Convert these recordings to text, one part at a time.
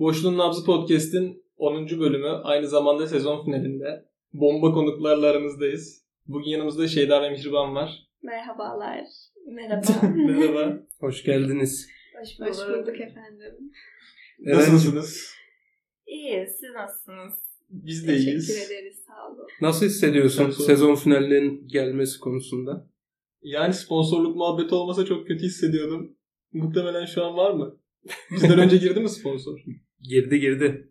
Boşluğun Nabzı Podcast'in 10. bölümü aynı zamanda sezon finalinde. Bomba konuklarla aranızdayız. Bugün yanımızda Şeyda ve Mihriban var. Merhabalar. Merhaba. Merhaba. Hoş geldiniz. Hoş Hoş bulduk. bulduk efendim. Nasılsınız? İyi, siz nasılsınız? Biz de Teşekkür iyiyiz. ederiz. Sağ olun. Nasıl hissediyorsun Sen sor. sezon finalinin gelmesi konusunda? Yani sponsorluk muhabbeti olmasa çok kötü hissediyordum. Muhtemelen şu an var mı? Bizden önce girdi mi sponsor? Girdi girdi.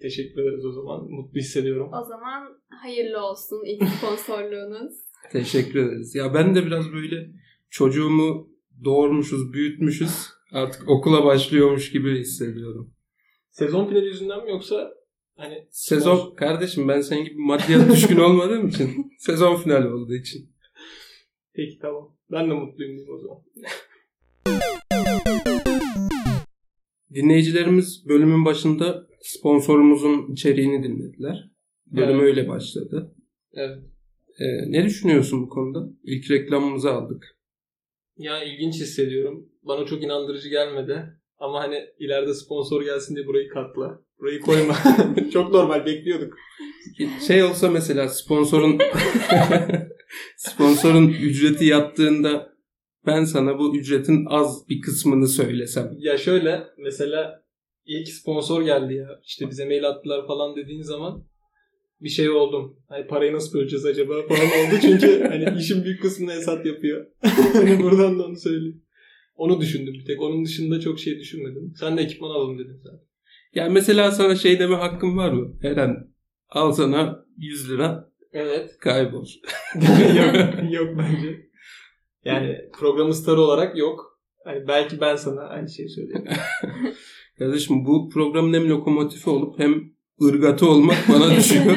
Teşekkür ederiz o zaman. Mutlu hissediyorum. O zaman hayırlı olsun ilk sponsorluğunuz. Teşekkür ederiz. Ya ben de biraz böyle çocuğumu doğurmuşuz, büyütmüşüz. Artık okula başlıyormuş gibi hissediyorum. Sezon finali yüzünden mi yoksa hani Sezon kardeşim ben senin gibi maddiyat düşkün olmadığım için sezon finali olduğu için. Peki tamam. Ben de mutluyum o zaman. Dinleyicilerimiz bölümün başında sponsorumuzun içeriğini dinlediler. Bölüm Evet. öyle başladı. Evet. Ee, ne düşünüyorsun bu konuda? İlk reklamımızı aldık. Ya ilginç hissediyorum. Bana çok inandırıcı gelmedi. Ama hani ileride sponsor gelsin diye burayı katla. Burayı koyma. çok normal bekliyorduk. Şey olsa mesela sponsorun sponsorun ücreti yattığında ben sana bu ücretin az bir kısmını söylesem. Ya şöyle mesela ilk sponsor geldi ya. İşte bize mail attılar falan dediğin zaman bir şey oldum. Hani parayı nasıl böleceğiz acaba falan oldu. Çünkü hani işin büyük kısmını Esat yapıyor. hani buradan da onu söyleyeyim. Onu düşündüm bir tek. Onun dışında çok şey düşünmedim. Sen de ekipman alalım dedin sen. Yani mesela sana şey deme hakkım var mı? Eren al sana 100 lira Evet. kaybol. yok, yok bence. Yani programın starı olarak yok. Hani belki ben sana aynı şeyi söyleyeyim. Kardeşim bu programın hem lokomotifi olup hem ırgatı olmak bana düşüyor.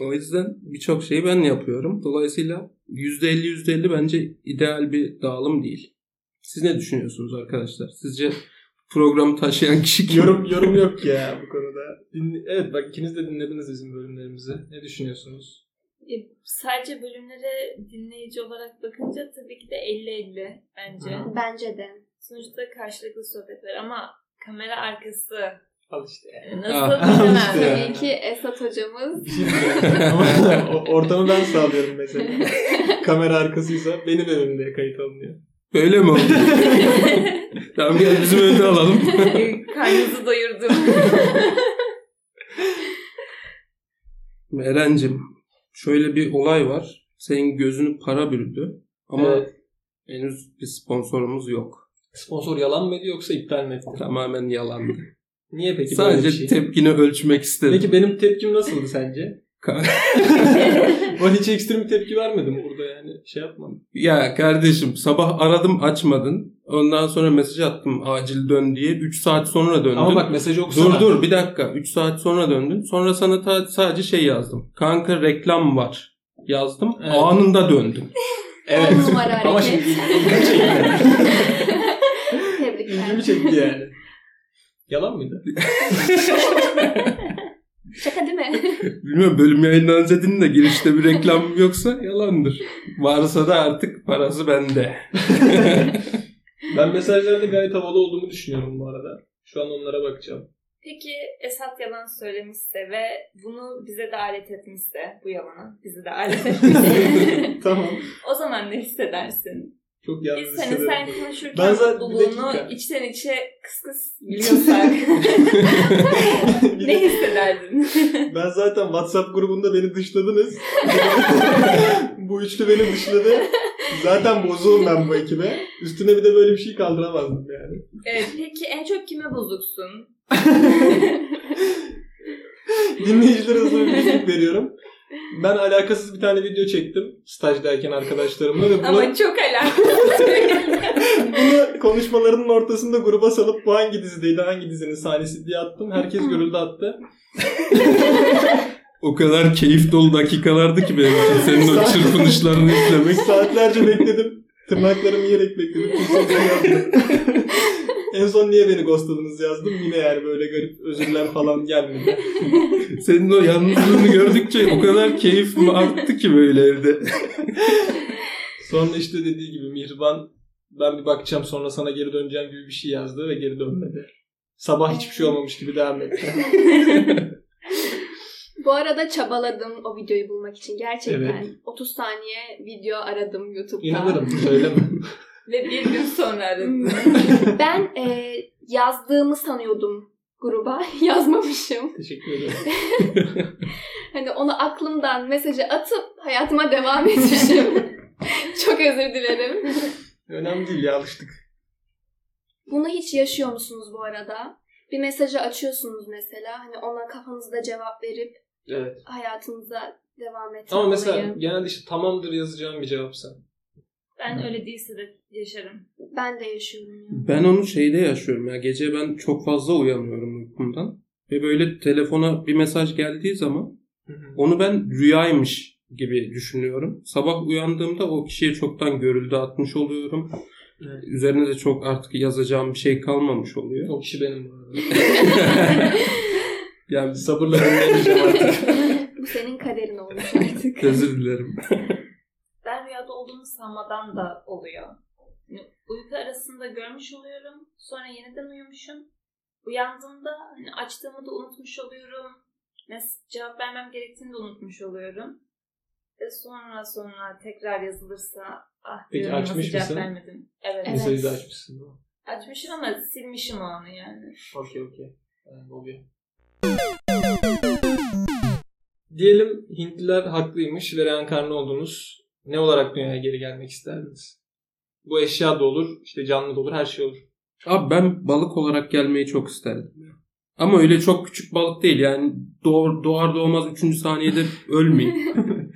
o yüzden birçok şeyi ben yapıyorum. Dolayısıyla %50 %50 bence ideal bir dağılım değil. Siz ne düşünüyorsunuz arkadaşlar? Sizce programı taşıyan kişi kim? yorum yorum yok ya bu konuda. Dinle- evet bak ikiniz de dinlediniz bizim bölümlerimizi. Ne düşünüyorsunuz? E, Sadece bölümlere dinleyici olarak bakınca tabii ki de 50-50 bence. Hı. Bence de. Sonuçta karşılıklı sohbetler ama kamera arkası Al işte. e, nasıl bilemem. işte. Tabii ki Esat hocamız. Şey. Ama ortamı ben sağlıyorum mesela. Kamera arkasıysa benim evimde kayıt alınıyor. Böyle mi oldu? tamam gel bizim önde alalım. Karnınızı doyurdum. Eren'cim şöyle bir olay var. Senin gözünü para bürüdü. Ama Evet. henüz bir sponsorumuz yok. Sponsor yalan mı ediyor yoksa iptal mi etti? Tamamen yalandı. Niye peki böyle Sadece şey? tepkini ölçmek istedim. Peki benim tepkim nasıldı sence? Ben hiç ekstrem tepki vermedim burada yani. Şey yapmam. ya kardeşim sabah aradım açmadın. Ondan sonra mesaj attım acil dön diye. 3 saat sonra döndün. Ama bak mesajı okusana. dur dur bir dakika. 3 saat sonra döndün. Sonra sana ta- sadece şey yazdım. Kanka reklam var yazdım. Evet. Anında döndün. Evet. On numara Ama hareket. şimdi ilgimi çekti. Tebrikler. ilgimi çekti yani. Yalan mıydı? Şaka değil mi? Bilmiyorum bölüm yayınlanınca dinle. Girişte bir reklam yoksa yalandır. Varsa da artık parası bende. Ben mesajlarda gayet havalı olduğumu düşünüyorum bu arada. Şu an onlara bakacağım. Peki Esat yalan söylemişse ve bunu bize de alet etmişse bu yalanı bizi de alet etmişse tamam. o zaman ne hissedersin? Çok Biz yalnız seni hissederim. sen konuşurken Ben zaten- mutluluğunu içten içe kıs kıs biliyorsak Bir ne de- hissederdin? ben zaten WhatsApp grubunda beni dışladınız. bu üçlü beni dışladı. Zaten bozuğum ben bu ekibe. Üstüne bir de böyle bir şey kaldıramazdım yani. evet, peki en çok kime bozuksun? Dinleyicilere hızlı bir bilgi veriyorum. Ben alakasız bir tane video çektim stajdayken arkadaşlarımla ve bunu, Ama çok alakalı. bunu konuşmalarının ortasında gruba salıp bu hangi dizideydi, hangi dizinin sahnesi diye attım. Herkes görüldü attı. O kadar keyif dolu dakikalardı ki benim için senin o çırpınışlarını izlemek. Saatlerce bekledim. Tırnaklarımı yiyerek bekledim. Şey en son niye beni ghostladınız yazdım. Yine yani böyle garip özürler falan gelmedi. Senin o yalnızlığını gördükçe o kadar keyfim arttı ki böyle evde. Sonra işte dediği gibi Mihriban ben bir bakacağım sonra sana geri döneceğim gibi bir şey yazdı ve geri dönmedi. Sabah hiçbir şey olmamış gibi devam etti. Bu arada çabaladım o videoyu bulmak için. Gerçekten Evet. 30 saniye video aradım YouTube'da. İnanırım söyleme. Ve bir gün sonra aradım. Ben e, yazdığımı sanıyordum gruba. Yazmamışım. Teşekkür ederim. Hani onu aklımdan mesajı atıp hayatıma devam etmişim. Çok özür dilerim. Önemli değil ya alıştık. Bunu hiç yaşıyor musunuz bu arada? Bir mesajı açıyorsunuz mesela. Hani ona kafanızda cevap verip Evet. hayatınıza devam etme Ama mesela genelde işte tamamdır yazacağım bir cevapsa. Ben öyle değilse de yaşarım. Ben de yaşıyorum ya. Ben onu şeyde yaşıyorum ya. Gece ben çok fazla uyanıyorum uykumdan. Ve böyle telefona bir mesaj geldiği zaman onu ben rüyaymış gibi düşünüyorum. Sabah uyandığımda o kişiye çoktan görüldü atmış oluyorum. Evet. Üzerine de çok artık yazacağım bir şey kalmamış oluyor. O kişi benim bu arada. Yani Sabırla önleyeceğim artık. Bu senin kaderin olmuş artık. özür dilerim. Ben rüyada olduğumu sanmadan da oluyor. Yani uyku arasında görmüş oluyorum. Sonra yeniden uyumuşum. Uyandığımda hani açtığımı da unutmuş oluyorum. Mes- cevap vermem gerektiğini de unutmuş oluyorum. Ve sonra sonra tekrar yazılırsa ah Peki diyorum, nasıl açmış cevap mısın? vermedim. Evet. Evet. Mesajı da açmışsın. Açmışım ama silmişim o anı yani. Okey okey. Yani oluyor. Diyelim Hintliler haklıymış ve reenkarne oldunuz. Ne olarak dünyaya geri gelmek isterdiniz? Bu eşya da olur, işte canlı da olur, her şey olur. Abi ben balık olarak gelmeyi çok isterdim. Ama öyle çok küçük balık değil yani doğar, doğar doğmaz 3. saniyede ölmeyeyim.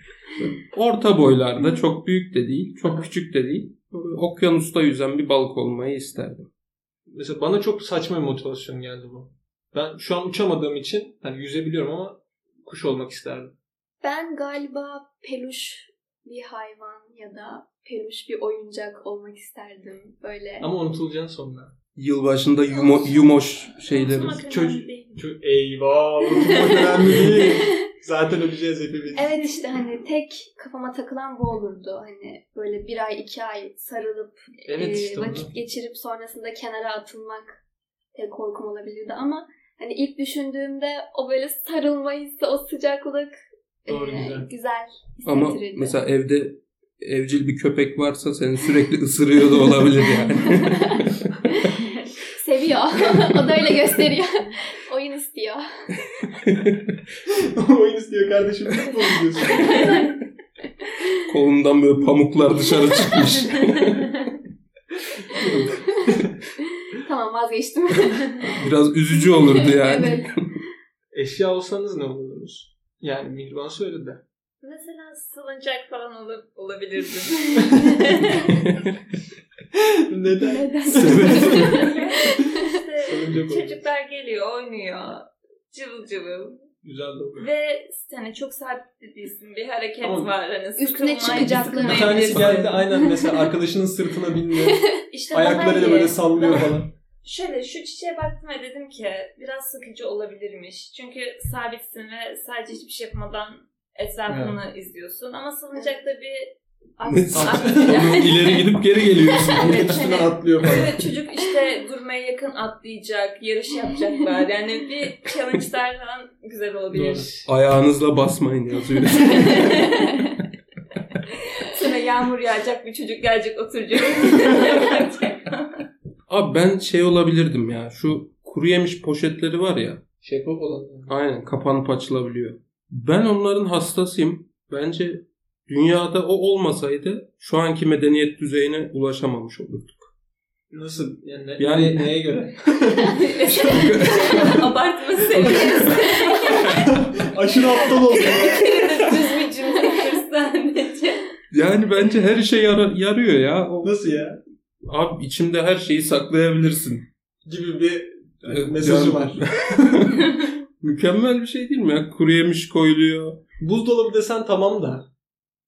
Orta boylarda çok büyük de değil, çok küçük de değil. Okyanusta yüzen bir balık olmayı isterdim. Mesela bana çok saçma bir motivasyon geldi bu. Ben şu an uçamadığım için hani yüzebiliyorum ama kuş olmak isterdim. Ben galiba peluş bir hayvan ya da peluş bir oyuncak olmak isterdim. Böyle Ama unutulacaksın sonra. Yılbaşında yumo, yumoş şeyleri. Çocuk-. Çok eyvah unutmak önemli değil. Zaten öleceğiz hepimiz. Evet işte hani tek kafama takılan bu olurdu. Hani böyle bir ay iki ay sarılıp Evet e, işte onu. vakit geçirip sonrasında kenara atılmak tek korkum olabilirdi ama hani ilk düşündüğümde o böyle sarılma hissi, o sıcaklık Doğru, e, güzel. güzel Ama mesela evde evcil bir köpek varsa seni sürekli ısırıyor da olabilir yani. Seviyor. o da öyle gösteriyor. Oyun istiyor. Oyun istiyor kardeşim. Kolundan böyle pamuklar dışarı çıkmış. Vazgeçtim. Biraz üzücü olurdu yani. evet. Eşya olsanız ne olurdunuz? Yani Mihriban söyledi. Mesela salıncak falan ol- olabilirdim. Neden? Neden? işte Salıncak olur. çocuklar geliyor, oynuyor. Cıvıl cıvıl. Güzel de. Ve hani çok sabit değilsin. Bir hareket Ama var. Hani üstüne sıkılmay- çıkacaklar. Bir tanesi geldi aynen mesela arkadaşının sırtına bindi. İşte Ayaklarıyla böyle sallıyor falan. Şöyle şu çiçeğe baktım ve dedim ki biraz sıkıcı olabilirmiş. Çünkü sabitsin ve sadece hiçbir şey yapmadan etrafını izliyorsun. Ama salıncakta bir ileri gidip geri geliyorsun. Evet, Üstüne hani- atlıyor falan. Evet çocuk işte durmaya yakın atlayacak, yarış yapacaklar. Yani bir challenge'lar falan güzel olabilir. Ayağınızla basmayın yazıyor. Sonra yağmur yağacak, bir çocuk gelecek oturacak. Abi ben şey olabilirdim ya. Şu kuru yemiş poşetleri var ya. Şeffaf olan. Aynen kapanıp açılabiliyor. Ben onların hastasıyım. Bence dünyada o olmasaydı şu anki medeniyet düzeyine ulaşamamış olurduk. Nasıl? Yani, ne- Yani- ne- neye göre? Abartma seviyesi. Aşırı aptal oldum ya. Düz bir cümle sadece. Yani bence her işe yara- yarıyor ya. O, Nasıl ya? Abi içimde her şeyi saklayabilirsin. Gibi bir mesajı yani- var. Mükemmel bir şey değil mi ya? Kuru yemiş koyuluyor. Buzdolabı desen tamam da.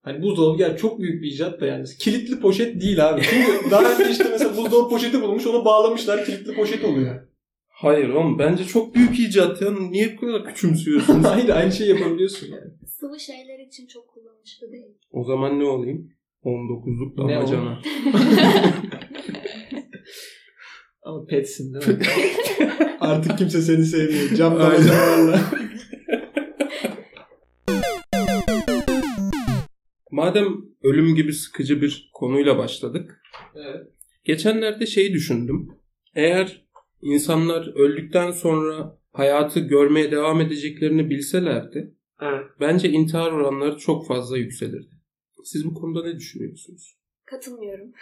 Hani buzdolabı gel çok büyük bir icat da yani. Kilitli poşet değil abi. Çünkü daha önce işte mesela buzdolabı poşeti bulmuş onu bağlamışlar kilitli poşet oluyor. Hayır oğlum bence çok büyük icat ya. Niye bu kadar küçümsüyorsunuz? Aynı aynı şeyi yapabiliyorsun yani. Sıvı şeyler için çok kullanışlı değil. o zaman ne olayım? 19'luk Ne damacana. Ama petsin değil mi? Artık kimse seni sevmiyor. Cam Aynen. damacalarla. Madem ölüm gibi sıkıcı bir konuyla başladık. evet. Geçenlerde şeyi düşündüm. Eğer insanlar öldükten sonra hayatı görmeye devam edeceklerini bilselerdi Evet. bence intihar oranları çok fazla yükselirdi. Siz bu konuda ne düşünüyorsunuz? Katılmıyorum.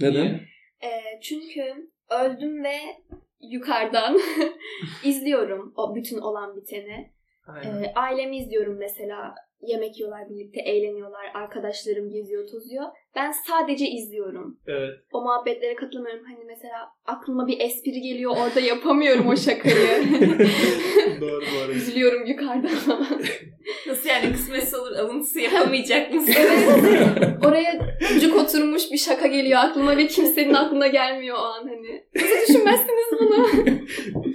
Neden? Niye? Ee, çünkü öldüm ve yukarıdan izliyorum o bütün olan biteni. Aynen. Ee, ailemi izliyorum mesela. Yemek yiyorlar birlikte, eğleniyorlar. Arkadaşlarım geziyor, tozuyor. Ben sadece izliyorum. Evet. O muhabbetlere katılamıyorum. Hani mesela aklıma bir espri geliyor orada yapamıyorum o şakayı. Doğru arada. Üzülüyorum yukarıdan falan. Nasıl yani kısmetse olur alıntısı yapamayacak mısın? Oraya cuk oturmuş bir şaka geliyor aklıma ve kimsenin aklına gelmiyor o an hani. Nasıl düşünmezsiniz bunu?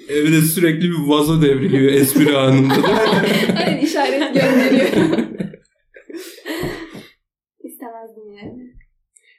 Evde sürekli bir vazo devriliyor espri anında. Aynen işaret gönderiyor. İstemezdim yani.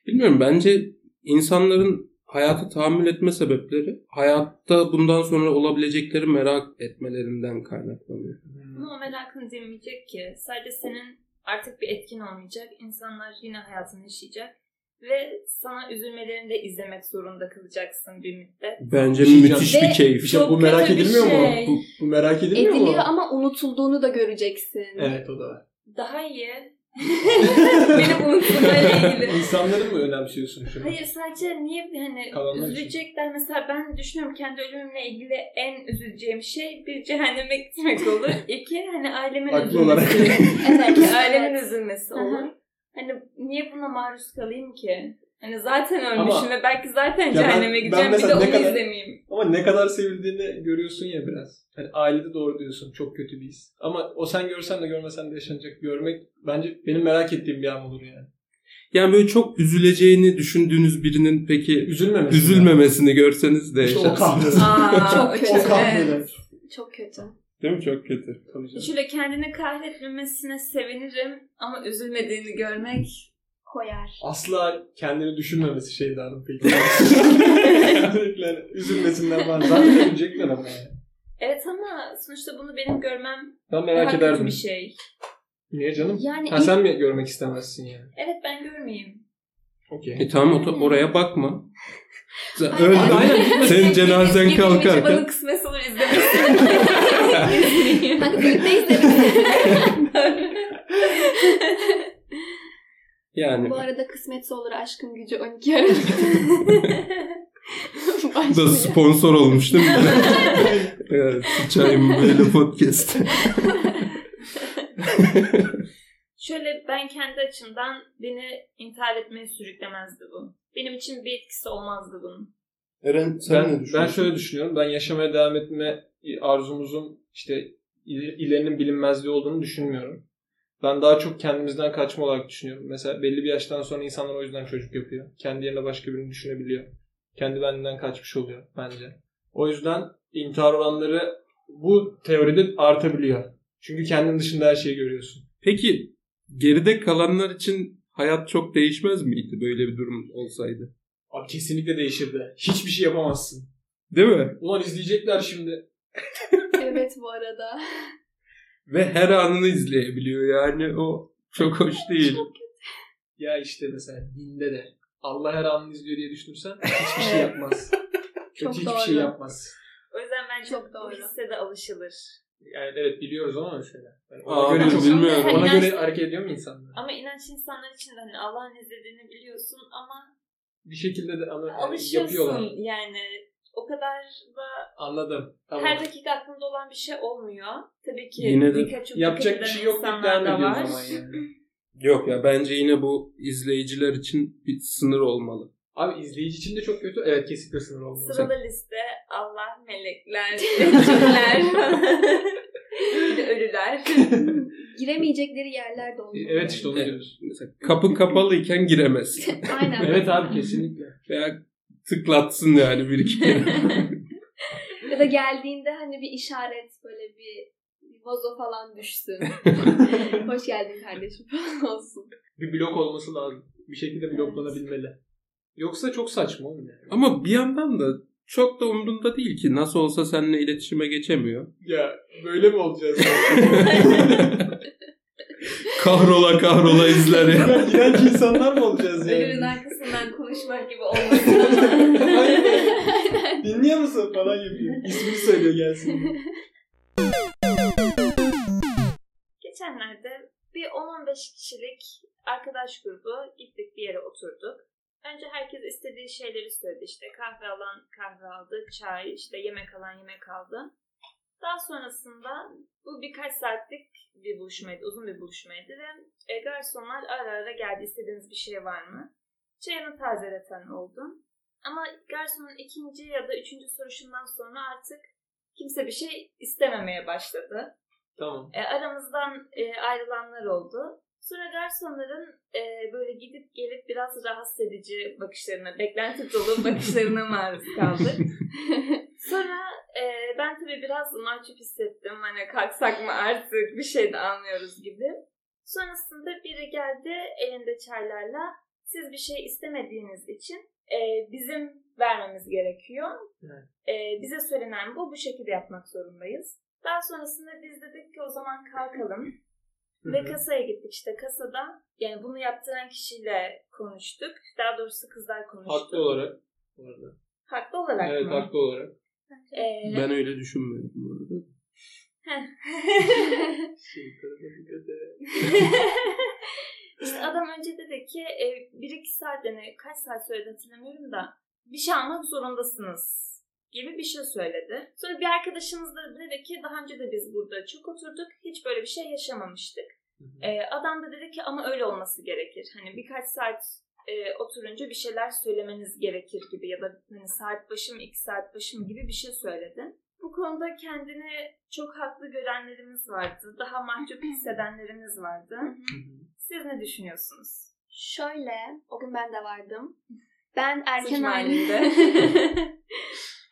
Bilmiyorum bence insanların hayata tahammül etme sebepleri hayatta bundan sonra olabilecekleri merak etmelerinden kaynaklanıyor. Ama o merakını dinmeyecek ki. Sadece senin artık bir etkin olmayacak. İnsanlar yine hayatını yaşayacak. Ve sana üzülmelerini de izlemek zorunda kalacaksın bir müddet. Bence Bir şey müthiş bir keyif. Şey, Çok bu merak edilmiyor mu? şey. Bu, bu merak edilmiyor mu? Ediliyor ama unutulduğunu da göreceksin. Evet o da var. Daha iyi. Benim unutulmayla ilgili. İnsanları mı önemsiyorsun şu an? Hayır sadece niye hani Kalanlar için. üzülecekler mesela ben düşünüyorum kendi ölümümle ilgili en üzüleceğim şey bir cehenneme gitmek olur. İki hani ailemin olarak. üzülmesi. Evet. Ailemin üzülmesi olur. Hani niye buna maruz kalayım ki? Hani zaten Ama- ölmüşüm ve belki zaten ben- cehenneme ben gideceğim bir de onu kadar- izlemeyeyim. Ama ne kadar sevildiğini görüyorsun ya biraz. Hani ailede doğru diyorsun. Çok kötü bir his. Ama o sen görsen de görmesen de yaşanacak. Görmek bence benim merak ettiğim bir an olur yani. Yani böyle çok üzüleceğini düşündüğünüz birinin peki Üzülmemesi. üzülmemesini görseniz de İşte o yaşarsınız. Aa, Çok kötü. O kahreder. evet. Çok kötü. Değil mi? Çok kötü. Tabii. Şöyle kendini kahretmemesine sevinirim ama üzülmediğini görmek Koyar. Asla kendini düşünmemesi şey derdim peki. Hani üzülmesinden falan. Zaten üzülecekler ama yani. Evet ama sonuçta bunu benim görmem Ben merak daha kötü ederdim. bir şey. Niye canım? Yani Ha ilk- sen mi görmek istemezsin yani? Evet ben görmeyeyim. Okey. E tamam o- oraya bakma. Sen Aynen. öldün. Aynen. Senin cenazen için Bana kalkarken. kısmet olur izlemesin. Kanka birlikte izledik. Yani Bu arada kısmetse olur aşkın gücü 12 Aralık. da sponsor olmuş değil mi? evet, Sıçayım böyle podcast. Şöyle ben kendi açımdan beni intihar etmeye sürüklemezdi bu. Benim için bir etkisi olmazdı bunun. Eren sen ne Ben, düşünüyorsun? ben şöyle düşünüyorum. Ben yaşamaya devam etme arzumuzun işte il- ilerinin bilinmezliği olduğunu düşünmüyorum. Ben daha çok kendimizden kaçma olarak düşünüyorum. Mesela belli bir yaştan sonra insanlar o yüzden çocuk yapıyor. Kendi yerine başka birini düşünebiliyor. Kendi benliğinden kaçmış oluyor bence. O yüzden intihar oranları bu teoride artabiliyor. Çünkü kendin dışında her şeyi görüyorsun. Peki geride kalanlar için hayat çok değişmez miydi böyle bir durum olsaydı? Abi kesinlikle değişirdi. Hiçbir şey yapamazsın. Değil mi? Ulan izleyecekler şimdi. evet bu arada. Ve her anını izleyebiliyor yani o çok hoş değil. Ya işte mesela dinde de Allah her anını izliyor diye düşünürsen hiçbir şey yapmaz. Çok Kötü hiçbir doğru. şey yapmaz. O yüzden bence Çok doğru. hisse de alışılır. Yani evet biliyoruz ama mesela. Yani ona Aa, göre çok, bilmiyorum. ona Hani göre inanç- hareket ediyor mu insanlar? Ama inanç insanlar için de hani Allah'ın izlediğini biliyorsun ama Bir şekilde de ama alışıyorsun yapıyorlar. yani. O kadar da Anladım. Tamam. her dakika aklında olan bir şey olmuyor. Tabii ki Yine de dikkat çok Yapacak bir şey yok var. zaman yani. Yok ya bence yine bu izleyiciler için bir sınır olmalı. Abi izleyici için de çok kötü. Evet kesinlikle sınır olmalı. Sıralı liste Allah, melekler, cinler, ölüler. Giremeyecekleri yerler de olmalı. Evet işte onu diyoruz. Mesela kapı kapalıyken giremezsin. Aynen. Evet abi kesinlikle. Veya tıklatsın yani bir iki kere. Ya da geldiğinde hani bir işaret böyle bir vazo falan düşsün. Hoş geldin kardeşim falan olsun. Bir blok olması lazım. Bir şekilde bloklanabilmeli. Yoksa çok saçma oğlum yani. Ama bir yandan da çok da umrunda değil ki. Nasıl olsa seninle iletişime geçemiyor. Ya böyle mi olacağız? kahrola kahrola izler ya. Ya, İğrenç insanlar mı olacağız Ölümün yani? arkasından konuşmak gibi olmasın. Aynen. Dinliyor musun falan yapıyor. İsmini söylüyor gelsin. Geçenlerde bir 10-15 kişilik arkadaş grubu gittik bir yere oturduk. Önce herkes istediği şeyleri söyledi. İşte kahve alan kahve aldı, çay, işte yemek alan yemek aldı. Daha sonrasında bu birkaç saatlik bir buluşmaydı, uzun bir buluşmaydı ve e, garsonlar ara ara geldi istediğiniz bir şey var mı? Çayını tazeleten oldu. Ama garsonun ikinci ya da üçüncü soruşundan sonra artık kimse bir şey istememeye başladı. Tamam. E, aramızdan e, ayrılanlar oldu. Sonra garsonların e, böyle gidip gelip biraz rahatsız edici bakışlarına, beklenti dolu bakışlarına maruz kaldık. Sonra e, ben tabii biraz mahcup hissettim. Hani kalksak mı artık bir şey de anlıyoruz gibi. Sonrasında biri geldi elinde çaylarla. Siz bir şey istemediğiniz için e, bizim vermemiz gerekiyor. Evet. E, bize söylenen bu. Bu şekilde yapmak zorundayız. Daha sonrasında biz dedik ki o zaman kalkalım. Ve kasaya gittik işte kasada yani bunu yaptıran kişiyle konuştuk. Daha doğrusu kızlar konuştu. Haklı olarak. Bu arada. Haklı olarak Evet mı? haklı olarak. Ee, Ben öyle düşünmüyorum bu arada. işte adam önce dedi ki e, bir iki saat yani kaç saat söyledi hatırlamıyorum da bir şey almak zorundasınız gibi bir şey söyledi. Sonra bir arkadaşımız da dedi ki daha önce de biz burada çok oturduk hiç böyle bir şey yaşamamıştık. E, adam da dedi ki ama öyle olması gerekir. Hani birkaç saat e, oturunca bir şeyler söylemeniz gerekir gibi ya da hani saat başı mı iki saat başı mı gibi bir şey söyledi. Bu konuda kendini çok haklı görenlerimiz vardı. Daha mahcup hissedenlerimiz vardı. Siz ne düşünüyorsunuz? Şöyle, o gün ben de vardım. Ben erken Suç ayrı... mahallinde.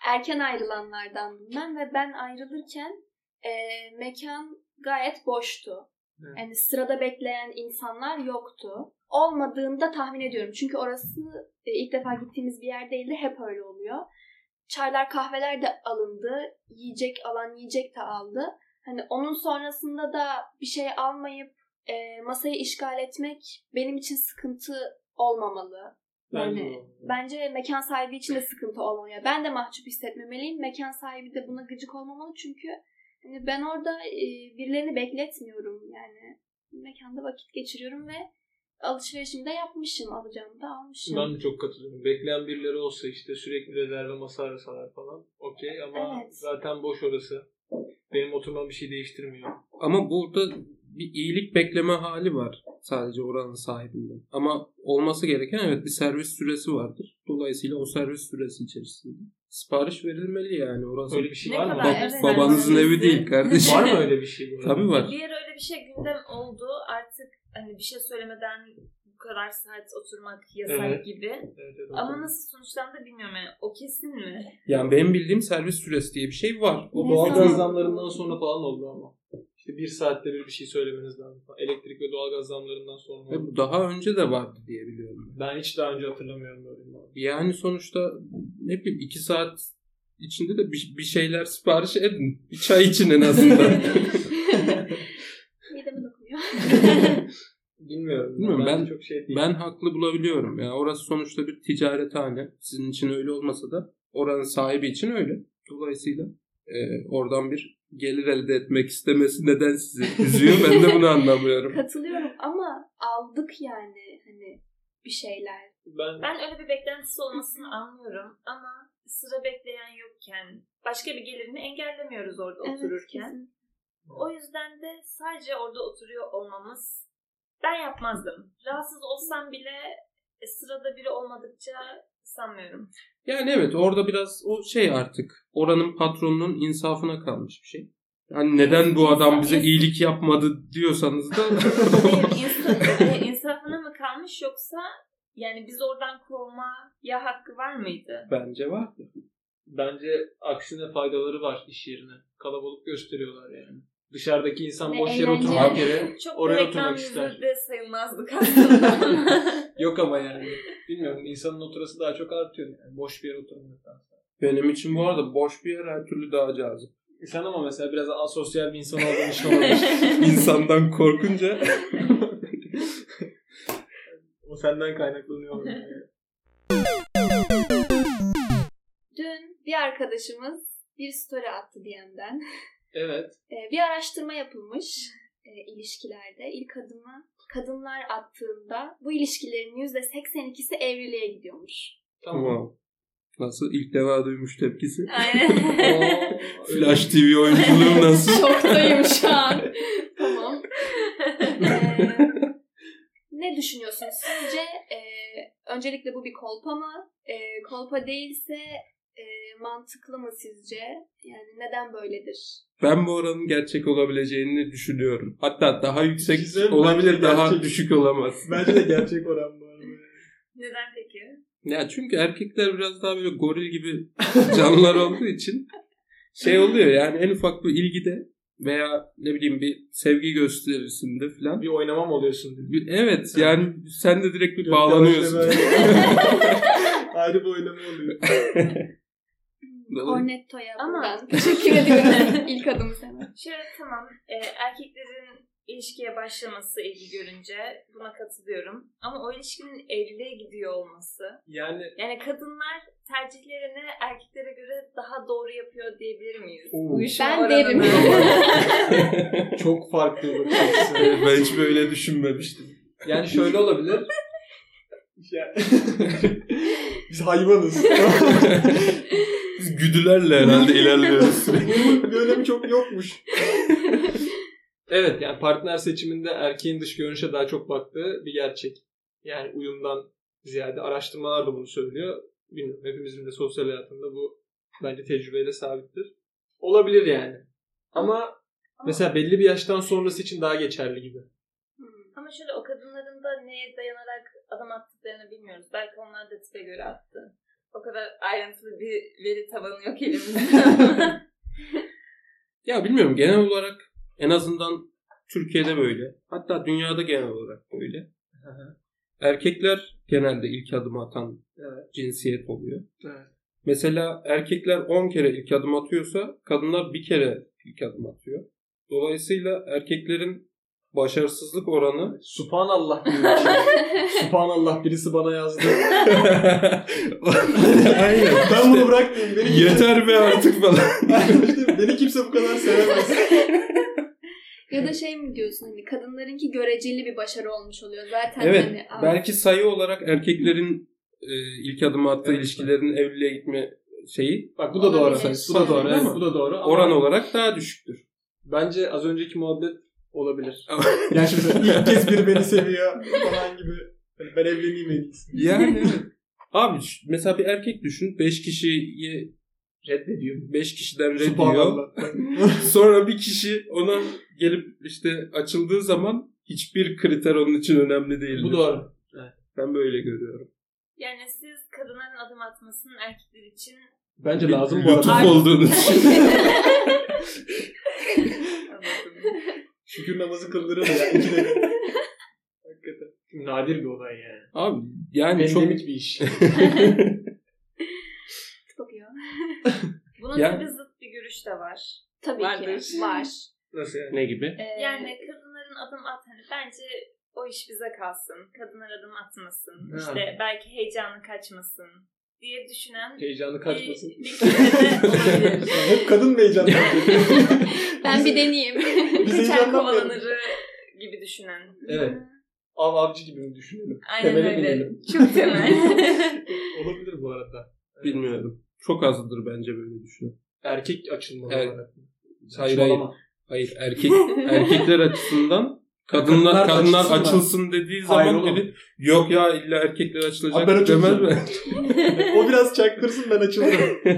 erken ayrılanlardandım ben ve ben ayrılırken e, mekan gayet boştu. Evet. Yani sırada bekleyen insanlar yoktu. Olmadığını da tahmin ediyorum. Çünkü orası e, ilk defa gittiğimiz bir yer değildi. Hep öyle oluyor. Çaylar, kahveler de alındı. Yiyecek alan yiyecek de aldı. Hani onun sonrasında da bir şey almayıp e, masayı işgal etmek benim için sıkıntı olmamalı. Bence Yani o. bence mekan sahibi için de sıkıntı olmalı. Yani Ben de mahcup hissetmemeliyim. Mekan sahibi de buna gıcık olmamalı çünkü hani ben orada e, birilerini bekletmiyorum yani. Mekanda vakit geçiriyorum ve alışverişimi de yapmışım. Alacağımı da almışım. Ben de çok katılıyorum. Bekleyen birileri olsa işte sürekli rezerve masa arasalar falan. Okey ama Evet. zaten boş orası. Benim oturmam bir şey değiştirmiyor. Ama burada bir iyilik bekleme hali var sadece oranın sahibinden. Ama olması gereken evet bir servis süresi vardır. Dolayısıyla o servis süresi içerisinde sipariş verilmeli yani orası. Öyle bir şey Ne var mı? Bab- evet, babanızın evi değil kardeşim. Var mı öyle bir şey? Tabii var. Bir ara öyle bir şey gündem oldu. Artık hani bir şey söylemeden bu kadar saat oturmak yasak Evet. gibi. Evet, evet, Ama nasıl sonuçlandı bilmiyorum. Yani o kesin mi? Yani benim bildiğim servis süresi diye bir şey var. O Ne doğalgaz zaman? zamlarından sonra falan oldu ama. İşte bir saatte bir bir şey söylemeniz lazım. Elektrik ve doğalgaz zamlarından sonra Ve bu daha önce de vardı diye biliyorum. Ben hiç daha önce hatırlamıyorum böyle. Yani sonuçta ne bileyim iki saat içinde de bir, bir şeyler sipariş edin. Bir çay için en azından. Bilmiyorum. Bilmiyorum, ben- çok şey değil. ben haklı bulabiliyorum. Yani orası sonuçta bir ticarethane. Sizin için öyle olmasa da oranın sahibi için öyle. Dolayısıyla e, oradan bir gelir elde etmek istemesi neden sizi üzüyor ben de bunu anlamıyorum. Katılıyorum ama aldık yani hani bir şeyler. ben Ben öyle bir beklentisi olmasını anlıyorum. Ama sıra bekleyen yokken başka bir gelirini engellemiyoruz orada otururken. kesin. O yüzden de sadece orada oturuyor olmamız ben yapmazdım. Rahatsız olsam bile e, sırada biri olmadıkça sanmıyorum. Yani evet orada biraz o şey artık oranın patronunun insafına kalmış bir şey. Yani neden bu adam bize iyilik yapmadı diyorsanız da Hayır, e, insafına mı kalmış yoksa yani biz oradan kovmaya hakkı var mıydı? bence var. bence aksine faydaları var iş yerine. Kalabalık gösteriyorlar yani. Dışarıdaki insan Ve boş yere eğlence. oturmak yere Çok oraya oturmak ister. de sayılmazdık aslında. Yok ama yani. Bilmiyorum insanın oturası daha çok artıyor yani. Boş bir yere oturmaktan. Benim için bu arada boş bir yer her türlü daha cazip. Sen ama mesela biraz asosyal bir insan olduğun için olabilir. İnsandan korkunca o senden kaynaklanıyor. olabilir. Dün bir arkadaşımız bir story attı DM'den. Evet. Ee, bir araştırma yapılmış e, ilişkilerde. İlk adımı kadınlar attığında bu ilişkilerin %82'si evliliğe gidiyormuş. Tamam. Nasıl ilk defa duymuş tepkisi. Aynen. Oo, Flash TV oyunculuğum nasıl? Şoktayım şu an. tamam. Ee, ne düşünüyorsunuz? Sizce e, öncelikle bu bir kolpa mı? E, kolpa değilse e, mantıklı mı sizce? Yani neden böyledir? Ben bu oranın gerçek olabileceğini düşünüyorum. Hatta daha yüksek Güzel, olabilir, daha gerçek. düşük olamaz. Bence de gerçek oran bu arada. Neden peki? Ya çünkü erkekler biraz daha böyle goril gibi canlılar olduğu için şey oluyor yani en ufak bir ilgide veya ne bileyim bir sevgi gösterisinde falan. Bir oynamam oluyorsun. Bir- Evet yani sen de direkt bir Gökte bağlanıyorsun. Ayrı bir oynama oluyor. Cornetto'ya Ama- buradan teşekkür ediyorum. İlk adımı sana. Şöyle tamam e, erkeklerin ilişkiye başlaması ilgi görünce buna katılıyorum. Ama o ilişkinin evliliğe gidiyor olması. Yani Yani kadınlar tercihlerini erkeklere göre daha doğru yapıyor diyebilir miyiz? Oo. Uyuşma Ben derim. çok farklı bir bakış açısı. ben hiç böyle düşünmemiştim. Yani şöyle olabilir. Biz hayvanız. Biz güdülerle herhalde ilerliyoruz. Bunun bir önemi çok yokmuş. evet yani partner seçiminde erkeğin dış görünüşe daha çok baktığı bir gerçek. Yani uyumdan ziyade araştırmalar da bunu söylüyor. Bilmiyorum hepimizin de sosyal hayatında bu bence tecrübeyle sabittir. Olabilir yani. Ama mesela belli bir yaştan sonrası için daha geçerli gibi. Ama şöyle o kadınların da neye dayanarak adım attıklarını bilmiyoruz. Belki onlar da tipe göre attı. O kadar ayrıntılı bir veri tabanı yok elimizde. Ya bilmiyorum genel olarak en azından Türkiye'de böyle. Hatta dünyada genel olarak böyle. Erkekler genelde ilk adımı atan Evet. cinsiyet oluyor. Evet. Mesela erkekler 10 kere ilk adım atıyorsa kadınlar bir kere ilk adım atıyor. Dolayısıyla erkeklerin başarısızlık oranı Subhanallah gibi bir şey. Subhanallah birisi bana yazdı. Aynen. ben bunu bırakmayayım. Beni kimse, Yeter be artık falan. İşte beni kimse bu kadar sevemez. Ya da şey mi diyorsun hani kadınlarınki göreceli bir başarı olmuş oluyor. Zaten Evet. hani az- Belki sayı olarak erkeklerin e, ilk adım attığı Evet. ilişkilerin evliliğe gitme şeyi Bak bu da doğru. Bu da doğru. Bu da doğru. Oran olarak daha düşüktür. Bence az önceki muhabbet olabilir. Yani şimdi ilk kez biri beni seviyor falan gibi. Hani Ben evleneyim en iyisi. Yani evet. Abi mesela bir erkek düşün 5 kişiyi reddediyor. 5 kişiden reddiyor. Sonra bir kişi ona gelip işte açıldığı zaman hiçbir kriter onun için önemli değil. bu doğru. Ben böyle görüyorum. yani siz kadınların adım atmasının erkekler için Bence Bir lazım bu arada. olduğunu düşünüyorum. Şükür namazı kıldırır ya. Hakikaten. Nadir bir olay yani. Abi yani çok Endemik bir iş. bakıyor. Bunun Yani- tabii zıt bir görüş de var. Tabii Vardır. ki var. Nasıl yani? ne gibi? Ee, Yani kadınların adım at hani bence o iş bize kalsın. Kadınlar adım atmasın. Ha. İşte belki heyecanı kaçmasın diye düşünen Heyecanı kaçmasın. bir, bir. Hep kadın mı heyecanlı? ben bir deneyeyim. Biz Kaçar kovalanırı gibi düşünen. Evet. Av avcı gibi mi düşünelim? Aynen Temele öyle. binelim. Çok temel. Olabilir bu arada. Bilmiyorum. Çok azdır bence böyle düşünen. Erkek açılmalı Evet. olarak. Hayır hayır. Hayır erkek erkekler açısından kadınlar Kadınlar kadınlar açılsın açılsın dediği Hayır zaman oğlum. biri yok ya illa erkekler Abi ben açılacak demez açılacağım. mi? o biraz çaktırsın ben açılırım.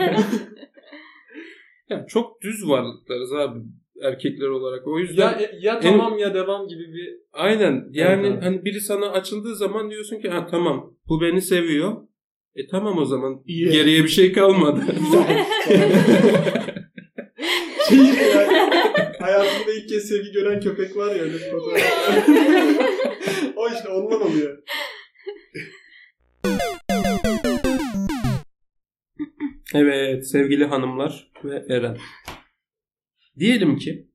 ya çok düz varlıklarız abi erkekler olarak. O yüzden ya ya tamam ya devam gibi bir aynen yani Evet, hani biri sana açıldığı zaman diyorsun ki ha tamam bu beni seviyor. E tamam o zaman İyi. geriye bir şey kalmadı. şey ya. İlk kez sevgi gören köpek var ya öyle bir fotoğraf. o işte ondan oluyor. Evet sevgili hanımlar ve Eren. Diyelim ki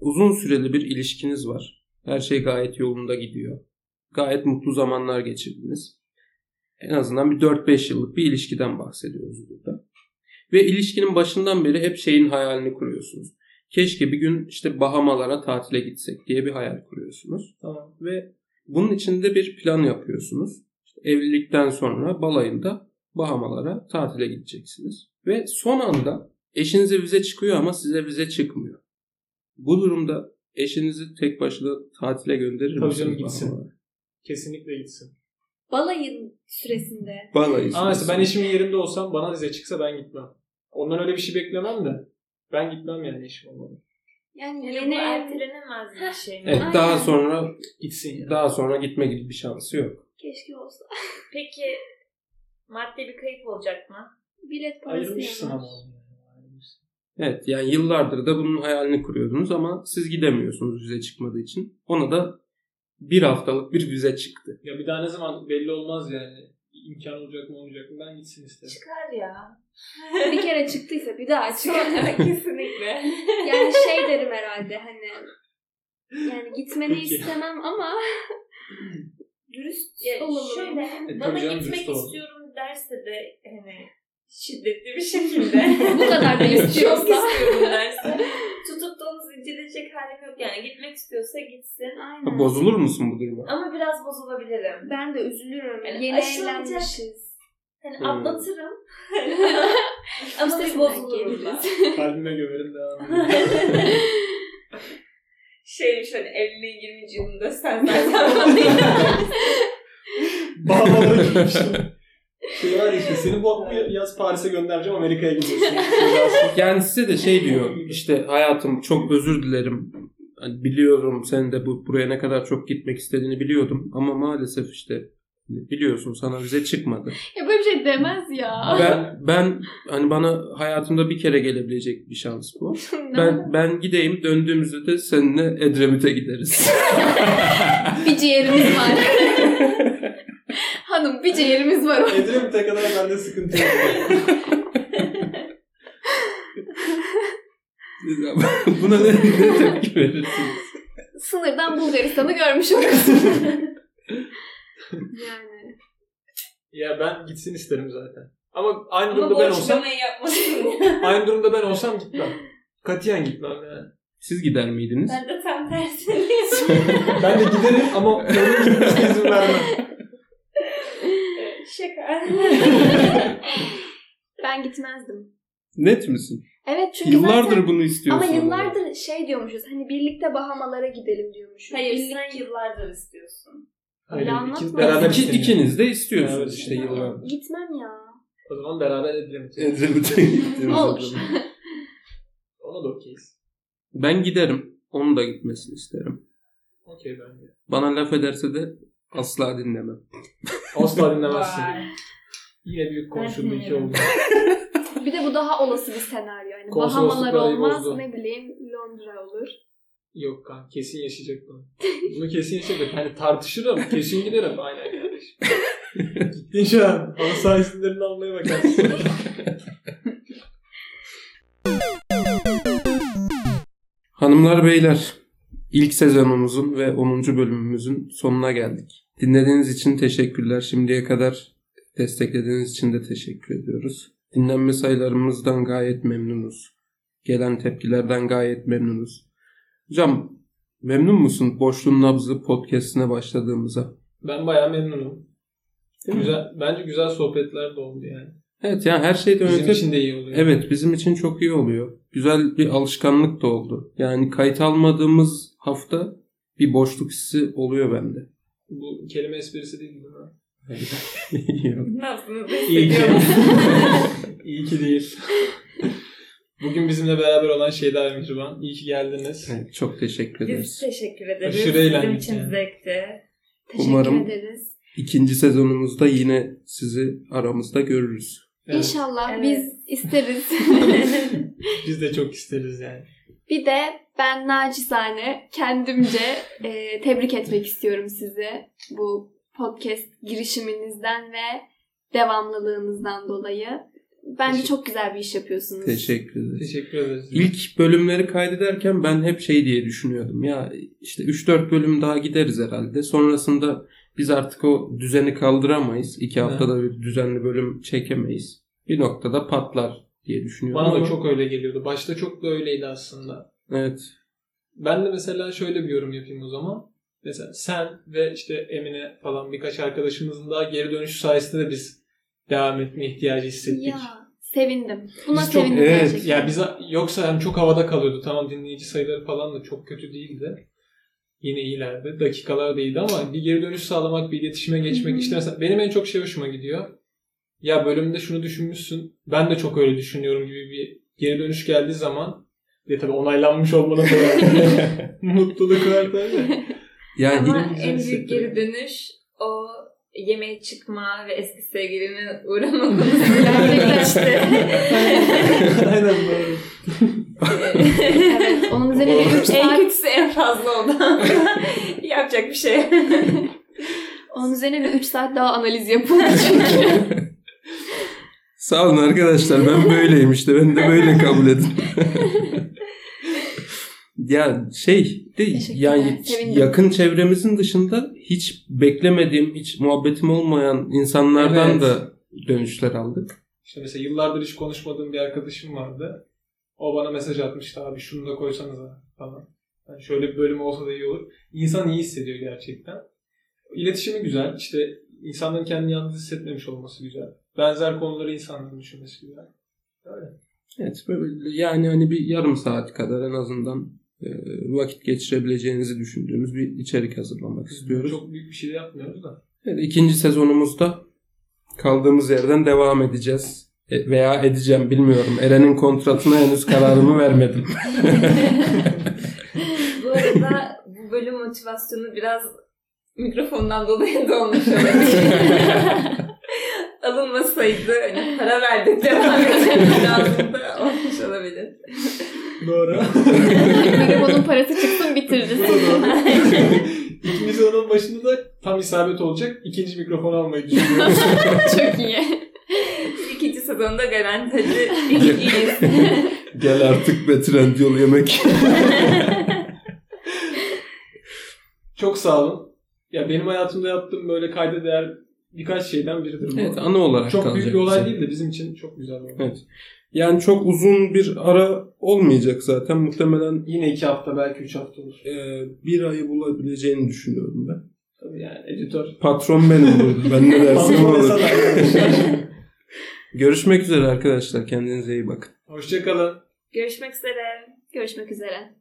uzun süreli bir ilişkiniz var. Her şey gayet yolunda gidiyor. Gayet mutlu zamanlar geçirdiniz. En azından bir 4-5 yıllık bir ilişkiden bahsediyoruz burada. Ve ilişkinin başından beri hep şeyin hayalini kuruyorsunuz. Keşke bir gün işte Bahamalara tatile gitsek diye bir hayal kuruyorsunuz. Tamam. Ve bunun içinde bir plan yapıyorsunuz. İşte evlilikten sonra balayında Bahamalara tatile gideceksiniz. Ve son anda eşinize vize çıkıyor ama size vize çıkmıyor. Bu durumda eşinizi tek başına tatile gönderir Tabii misiniz canım, gitsin. Bahamalara? Kesinlikle gitsin. Balayın süresinde. Balayı Ama mesela ben eşimin yerinde olsam bana vize çıksa ben gitmem. Ondan öyle bir şey beklemem de. Ben gitmem yani eşim olmalı. Yani Yani yeni bu ertelenemez bir şey mi? Evet Aynen. daha sonra Gitsin ya. daha sonra gitme gibi bir şansı yok. Keşke olsa. Peki maddi bir kayıp olacak mı? Bilet parası Ayırmışsın yanar. ama yani. Evet yani yıllardır da bunun hayalini kuruyordunuz ama siz gidemiyorsunuz vize çıkmadığı için. Ona da bir haftalık bir vize çıktı. Ya bir daha ne zaman belli olmaz yani. İmkan olacak mı olmayacak mı ben gitsin isterim. Çıkar ya. Bir kere çıktıysa bir daha çıkar. Kesinlikle. yani şey derim herhalde hani yani gitmeni Peki. istemem ama dürüst olalım. şöyle E, bana gitmek istiyorum derse de hani şiddetli bir şekilde Bu kadar da Çok istiyorsa. istiyorum derse zincirleyecek halim yok yani gitmek istiyorsa gitsin Aynen. Bozulur musun bu duruma? ama biraz bozulabilirim. Ben de üzülürüm. Yani Yeni evlenmişiz. Hani Hmm. atlatırım ama Üstesinden bozulurum geliriz. Kalbime gömerim devam. Şeymiş hani evliliğin 20. yılında sen zaten Bahamalara gitmiştim. Şey var işte seni bu yaz Paris'e göndereceğim Amerika'ya gidiyorsun. Yani size de şey diyor işte hayatım çok özür dilerim. Hani biliyorum sen de bu buraya ne kadar çok gitmek istediğini biliyordum ama maalesef işte biliyorsun sana vize çıkmadı. Ya böyle bir şey demez ya. Ben ben hani bana hayatımda bir kere gelebilecek bir şans bu. Ben ben gideyim döndüğümüzde de seninle Edremit'e gideriz. bir ciğerimiz var. Hanım bir ciğerimiz var. Edremit'e kadar bende sıkıntı yok. Buna ne, ne tepki verirsiniz? Sınırdan Bulgaristan'ı görmüş oluruz. yani. Ya ben gitsin isterim zaten. Ama aynı Ama durumda ben olsam aynı durumda ben olsam gitmem. Katiyen gitmem yani. Siz gider miydiniz? Ben de tam tersini Ben de giderim ama onun gitmesine izin vermem. Şaka. Ben gitmezdim. Net misin? Evet çünkü Yıllardır zaten... bunu istiyorsun. Ama yıllardır şey diyormuşuz. Hani birlikte Bahamalara gidelim diyormuşuz. Hayır Birlik- sen yıllardır istiyorsun. Hayır, iki, beraber İki, ikiniz de istiyorsunuz Beraber işte yıllardır. Gitmem ya. O zaman beraber Edremit'e. Edremit'e gittiniz. Olur. Ona da okeyiz. Ben giderim. Onun da gitmesini isterim. Okey ben de. Bana laf ederse de asla dinlemem. Asla dinlemezsin. Yine büyük konuşuldu Ben iki oldu. Bir de bu daha olası bir senaryo. Yani Bahamalar olmaz bozdu. ne bileyim Londra olur. Yok kanka kesin yaşayacak bunu. Bunu kesin yaşayacak. Hani tartışırım. Kesin giderim. Aynen kardeşim. Gittin şu an. Halı saha isimlerini almaya bakarsın. Hanımlar beyler ilk sezonumuzun ve 10. bölümümüzün sonuna geldik. Dinlediğiniz için teşekkürler. Şimdiye kadar desteklediğiniz için de teşekkür ediyoruz. Dinlenme sayılarımızdan gayet memnunuz. Gelen tepkilerden gayet memnunuz. Hocam memnun musun Boşluğun Nabzı podcastine başladığımıza? ben bayağı memnunum. Değil mi? Güzel, bence güzel sohbetler de oldu yani. Evet yani her şeyden Bizim öte için de iyi oluyor. Evet bizim için çok iyi oluyor. Güzel bir alışkanlık da oldu. Yani kayıt almadığımız hafta bir boşluk hissi oluyor bende. Bu kelime esprisi değil mi? Nasıl İyi ki. iyi ki değil. Bugün bizimle beraber olan Şeyda ve Mihriban. İyi ki geldiniz. Evet, çok teşekkür Biz ederiz. teşekkür ederiz. Aşırı Bizim eğlendik için yani. zevkti. Teşekkür Umarım- ederiz. İkinci sezonumuzda yine sizi aramızda görürüz. Evet, İnşallah Evet. biz isteriz. Biz de çok isteriz yani. Bir de ben nacizane kendimce e, tebrik etmek istiyorum sizi. Bu podcast girişiminizden ve devamlılığınızdan dolayı. Bence Teşekkür- çok güzel bir iş yapıyorsunuz. Teşekkür ederiz. Teşekkür ederiz. İlk bölümleri kaydederken ben hep şey diye düşünüyordum. Ya işte 3-4 bölüm daha gideriz herhalde. Sonrasında biz artık o düzeni kaldıramayız. 2 haftada bir düzenli bölüm çekemeyiz. Bir noktada patlar diye düşünüyorum. Bana da çok öyle geliyordu. Başta çok da öyleydi aslında. Evet. Ben de mesela şöyle bir yorum yapayım o zaman. Mesela sen ve işte Emine falan birkaç arkadaşımızın daha geri dönüşü sayesinde de biz devam etme ihtiyacı hissettik. Ya sevindim. Buna Biz çok- sevindim evet, gerçekten. Ya biz yoksa yani çok havada kalıyordu. Tamam dinleyici sayıları falan da çok kötü değildi. Yine iyilerdi. Dakikalar değildi ama bir geri dönüş sağlamak, bir iletişime geçmek. İşte mesela benim en çok şey hoşuma gidiyor. Ya bölümde şunu düşünmüşsün. Ben de çok öyle düşünüyorum gibi bir geri dönüş geldiği zaman ve tabii onaylanmış olmanın da mutluluk var tabii. Yani Ama en büyük geri dönüş o yemeğe çıkma ve eski sevgiline uğrama konusuyla geçti. Aynen doğru. Evet, onun üzerine bir 3 en saat, kötüsü en fazla o da. Yapacak bir şey. onun üzerine bir 3 saat daha analiz yapıldı çünkü. Sağ olun arkadaşlar ben böyleyim işte ben de böyle kabul edin. ya şey de yani sevindim. yakın çevremizin dışında hiç beklemediğim, hiç muhabbetim olmayan insanlardan Evet. da dönüşler aldık. İşte mesela yıllardır hiç konuşmadığım bir arkadaşım vardı. O bana mesaj atmıştı abi şunu da koysanıza falan. Yani şöyle bir bölüm olsa da iyi olur. İnsan iyi hissediyor gerçekten. İletişimi güzel. İşte insanların kendini yalnız hissetmemiş olması güzel. Benzer konuları insanların düşünmesi güzel. Öyle. Evet böyle yani hani bir yarım saat kadar en azından e, vakit geçirebileceğinizi düşündüğümüz bir içerik hazırlamak istiyoruz. Çok büyük bir şey de yapmıyoruz da. Evet, ikinci sezonumuzda kaldığımız yerden devam edeceğiz. E, veya edeceğim bilmiyorum. Eren'in kontratına henüz kararımı vermedim. bu arada bu bölüm motivasyonu biraz mikrofondan dolayı da olmuş olabilir. Alınmasaydı hani para verdik devam etmemiz lazım da olmuş olabilir. Doğru. Mikrofonun parası çıksın bitiririz. İkinci sezonun başında da tam isabet olacak. İkinci mikrofon almayı düşünüyorum. Çok iyi. İkinci sezonda garanti hadi iyiyiz. Gel artık be Trendyol yemek. Çok sağ olun. Ya benim hayatımda yaptığım böyle kayda değer birkaç şeyden biridir bu. evet anı olarak çok kalacak büyük bir olay bize. değil de bizim için çok güzel bir olay. Evet. Yani çok uzun bir ara olmayacak zaten. Muhtemelen Yine iki hafta belki üç hafta olur. e, bir ayı bulabileceğini düşünüyorum ben. Tabii yani editör. Patron benim burada. Ben ne dersem Patron olur. Görüşmek üzere arkadaşlar. Kendinize iyi bakın. Hoşçakalın. Görüşmek üzere. Görüşmek üzere.